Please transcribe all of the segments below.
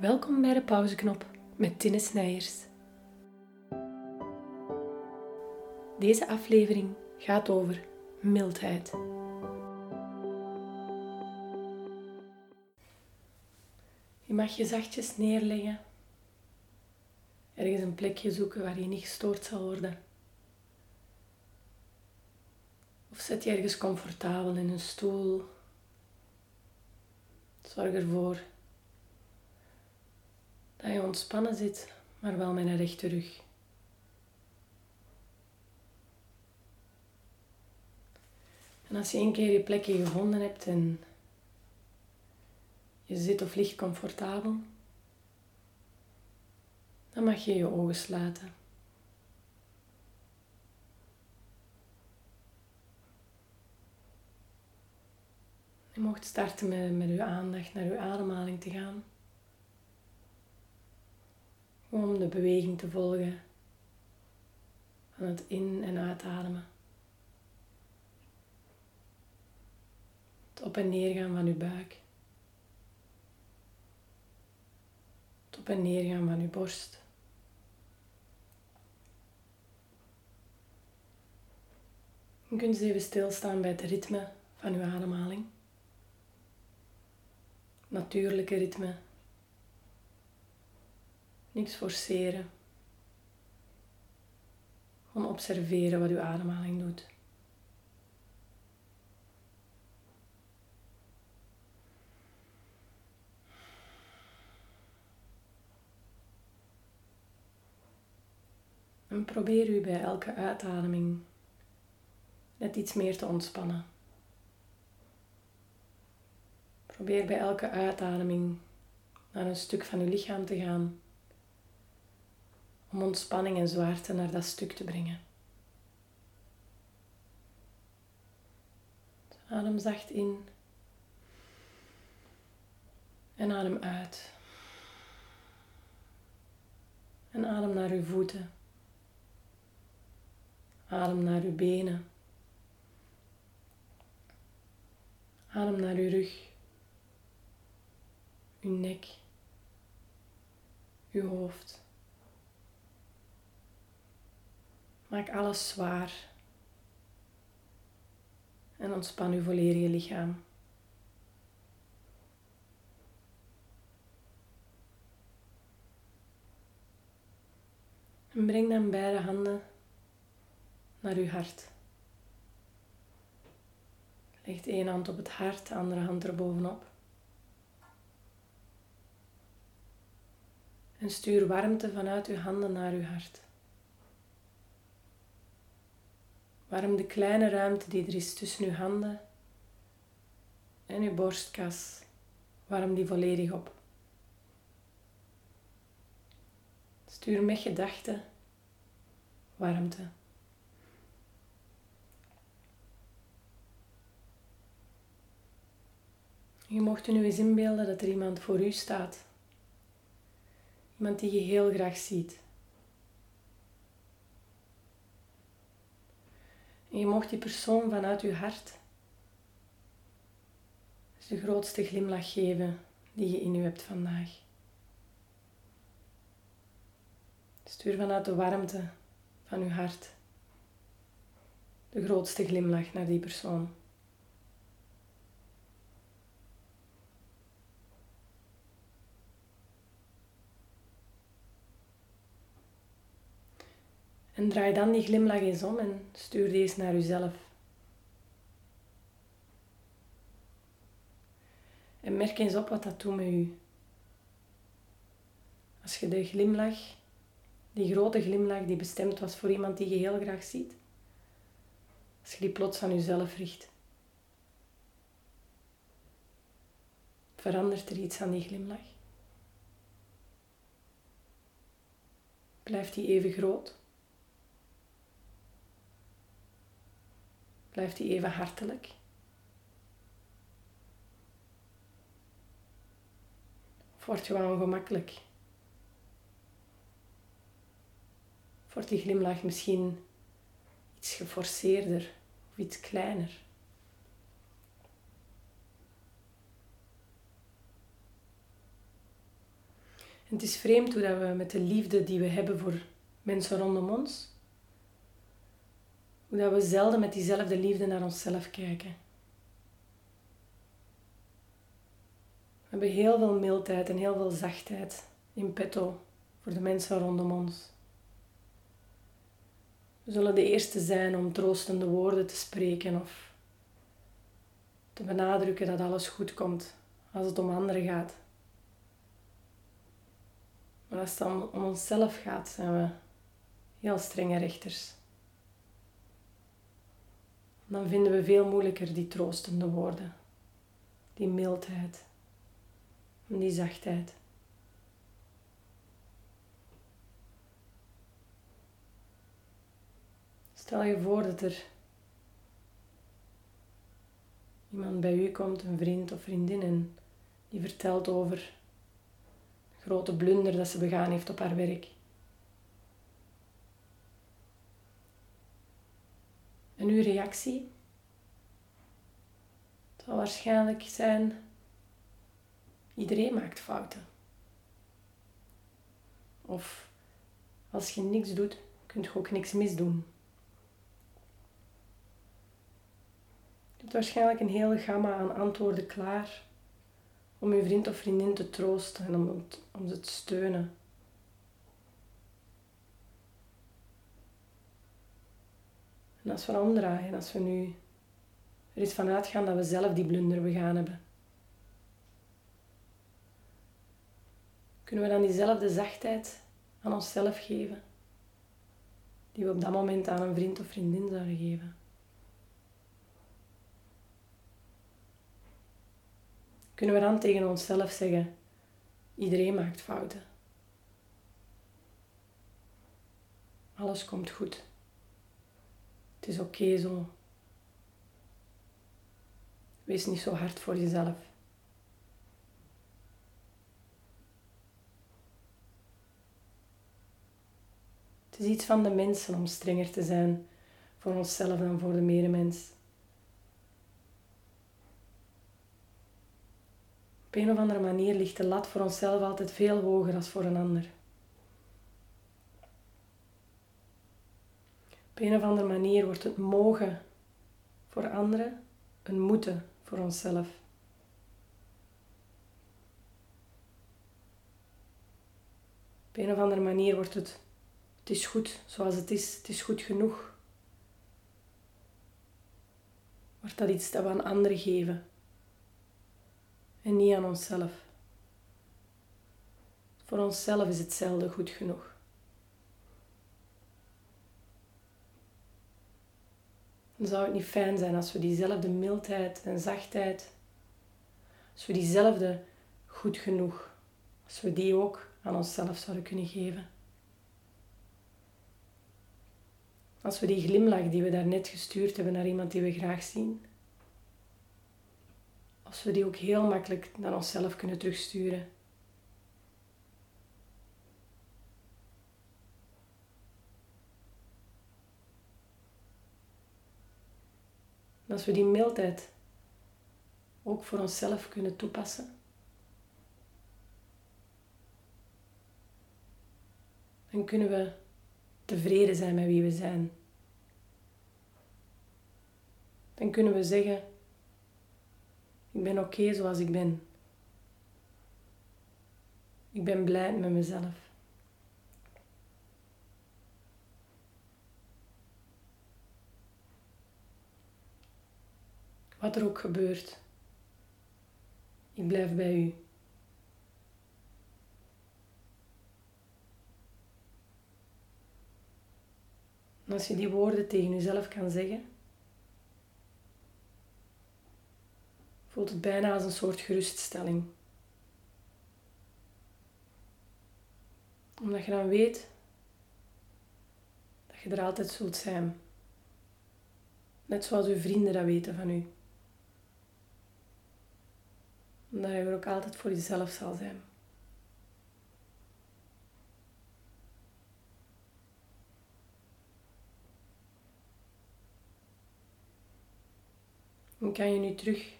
Welkom bij de pauzeknop met Tinne Snijers. Deze aflevering gaat over mildheid. Je mag je zachtjes neerleggen, ergens een plekje zoeken waar je niet gestoord zal worden. Of zet je ergens comfortabel in een stoel. Zorg ervoor dat je ontspannen zit, maar wel met een rechte rug. En als je een keer je plekje gevonden hebt en je zit of ligt comfortabel, dan mag je je ogen sluiten. Je mocht starten met, met uw aandacht naar uw ademhaling te gaan. Om de beweging te volgen van het in- en uitademen. Het op- en neergaan van uw buik. Het op- en neergaan van uw borst. Je kunt eens even stilstaan bij het ritme van uw ademhaling. Natuurlijke ritme Niks forceren. Gewoon observeren wat uw ademhaling doet. En probeer u bij elke uitademing net iets meer te ontspannen. Probeer bij elke uitademing naar een stuk van uw lichaam te gaan om ontspanning en zwaarte naar dat stuk te brengen. Adem zacht in en adem uit. En adem naar uw voeten. Adem naar uw benen. Adem naar uw rug, uw nek, uw hoofd. Maak alles zwaar. En ontspan uw volledige lichaam. En breng dan beide handen naar uw hart. Leg ene hand op het hart, de andere hand erbovenop. En stuur warmte vanuit uw handen naar uw hart. Warm de kleine ruimte die er is tussen uw handen en uw borstkas. Warm die volledig op. Stuur met gedachten warmte. Je mocht u nu eens inbeelden dat er iemand voor u staat. Iemand die je heel graag ziet. En je mocht die persoon vanuit je hart de grootste glimlach geven die je in je hebt vandaag. Stuur vanuit de warmte van je hart de grootste glimlach naar die persoon. En draai dan die glimlach eens om en stuur deze naar jezelf. En merk eens op wat dat doet met u. Als je de glimlach, die grote glimlach die bestemd was voor iemand die je heel graag ziet, als je die plots aan jezelf richt, verandert er iets aan die glimlach? Blijft die even groot? Blijft die even hartelijk? Of wordt je wel ongemakkelijk? Of wordt die glimlach misschien iets geforceerder of iets kleiner? Het is vreemd hoe dat we met de liefde die we hebben voor mensen rondom ons, hoe dat we zelden met diezelfde liefde naar onszelf kijken. We hebben heel veel mildheid en heel veel zachtheid in petto voor de mensen rondom ons. We zullen de eerste zijn om troostende woorden te spreken of te benadrukken dat alles goed komt als het om anderen gaat. Maar als het om onszelf gaat, zijn we heel strenge rechters. Dan vinden we veel moeilijker die troostende woorden, die mildheid en die zachtheid. Stel je voor dat er iemand bij u komt, een vriend of vriendin, en die vertelt over de grote blunder dat ze begaan heeft op haar werk. En uw reactie zal waarschijnlijk zijn: iedereen maakt fouten. Of als je niks doet, kun je ook niks misdoen. Je hebt waarschijnlijk een hele gamma aan antwoorden klaar om je vriend of vriendin te troosten en om, om ze te steunen. Als we omdraaien, als we nu er is vanuit gaan dat we zelf die blunder begaan hebben, kunnen we dan diezelfde zachtheid aan onszelf geven, die we op dat moment aan een vriend of vriendin zouden geven. kunnen we dan tegen onszelf zeggen: iedereen maakt fouten. Alles komt goed. Het is oké zo. Wees niet zo hard voor jezelf. Het is iets van de mensen om strenger te zijn voor onszelf dan voor de medemens. Op een of andere manier ligt de lat voor onszelf altijd veel hoger dan voor een ander. Op een of andere manier wordt het mogen voor anderen een moeten voor onszelf. Op een of andere manier wordt het, het is goed zoals het is, het is goed genoeg. Wordt dat iets dat we aan anderen geven en niet aan onszelf. Voor onszelf is hetzelfde goed genoeg. Dan zou het niet fijn zijn als we diezelfde mildheid en zachtheid, als we diezelfde goed genoeg, als we die ook aan onszelf zouden kunnen geven. Als we die glimlach die we daarnet gestuurd hebben naar iemand die we graag zien, als we die ook heel makkelijk naar onszelf kunnen terugsturen. En als we die mildheid ook voor onszelf kunnen toepassen, dan kunnen we tevreden zijn met wie we zijn. Dan kunnen we zeggen, ik ben oké zoals ik ben. Ik ben blij met mezelf. Wat er ook gebeurt, ik blijf bij u. En als je die woorden tegen jezelf kan zeggen, voelt het bijna als een soort geruststelling. Omdat je dan weet dat je er altijd zult zijn. Net zoals uw vrienden dat weten van u. Omdat je er ook altijd voor jezelf zal zijn. En kan je nu terug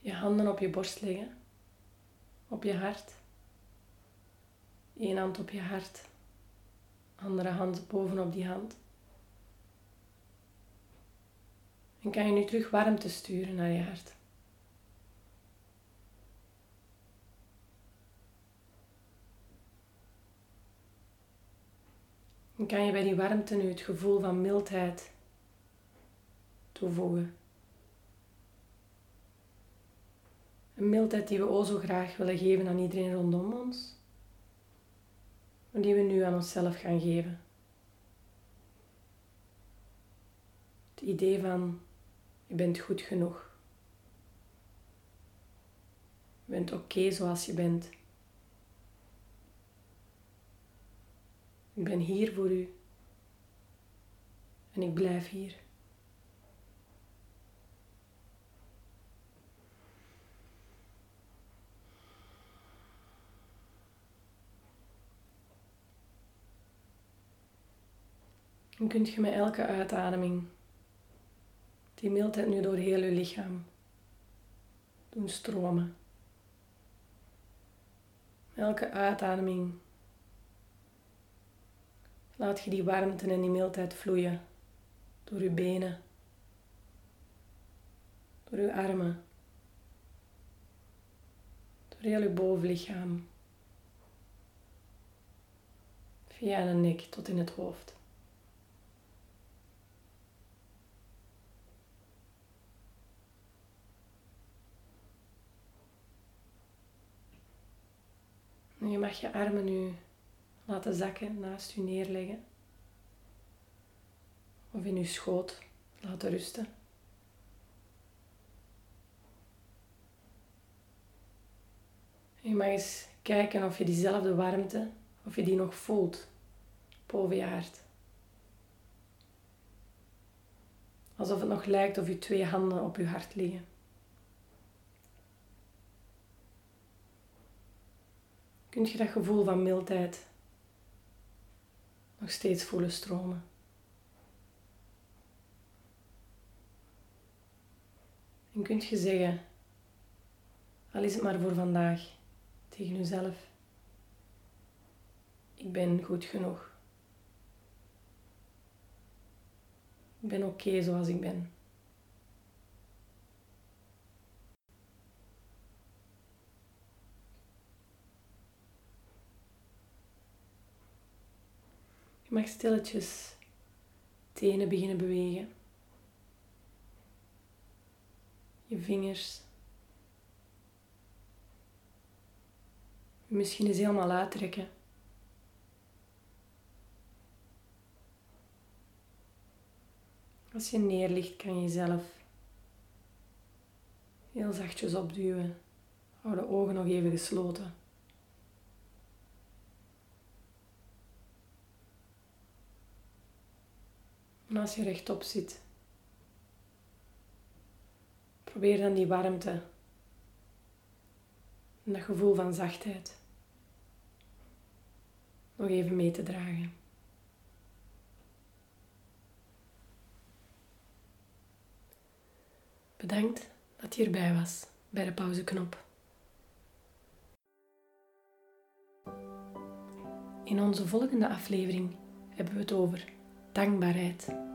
je handen op je borst leggen, op je hart. Eén hand op je hart, andere hand bovenop die hand. En kan je nu terug warmte sturen naar je hart. En kan je bij die warmte nu het gevoel van mildheid toevoegen. Een mildheid die we o zo graag willen geven aan iedereen rondom ons, maar die we nu aan onszelf gaan geven. Het idee van je bent goed genoeg. Je bent oké zoals je bent. Ik ben hier voor u. En ik blijf hier. Dan kunt je met elke uitademing die mildheid nu door heel je lichaam doen stromen. Elke uitademing laat je die warmte en die mildheid vloeien. Door je benen, door je armen, door heel je bovenlichaam, via de nek tot in het hoofd. En je mag je armen nu laten zakken, naast je neerleggen. Of in je schoot laten rusten. je mag eens kijken of je diezelfde warmte, of je die nog voelt boven je hart. Alsof het nog lijkt of je twee handen op je hart liggen. Kunt je dat gevoel van mildheid nog steeds voelen stromen? En kunt je zeggen, al is het maar voor vandaag, tegen jezelf, ik ben goed genoeg. Ik ben oké zoals ik ben. Mag stilletjes tenen beginnen bewegen. Je vingers. Misschien eens helemaal uittrekken. Als je neerligt, kan je jezelf heel zachtjes opduwen. Hou de ogen nog even gesloten. En als je rechtop zit, probeer dan die warmte en dat gevoel van zachtheid nog even mee te dragen. Bedankt dat je erbij was bij de pauzeknop. In onze volgende aflevering hebben we het over dankbaarheid.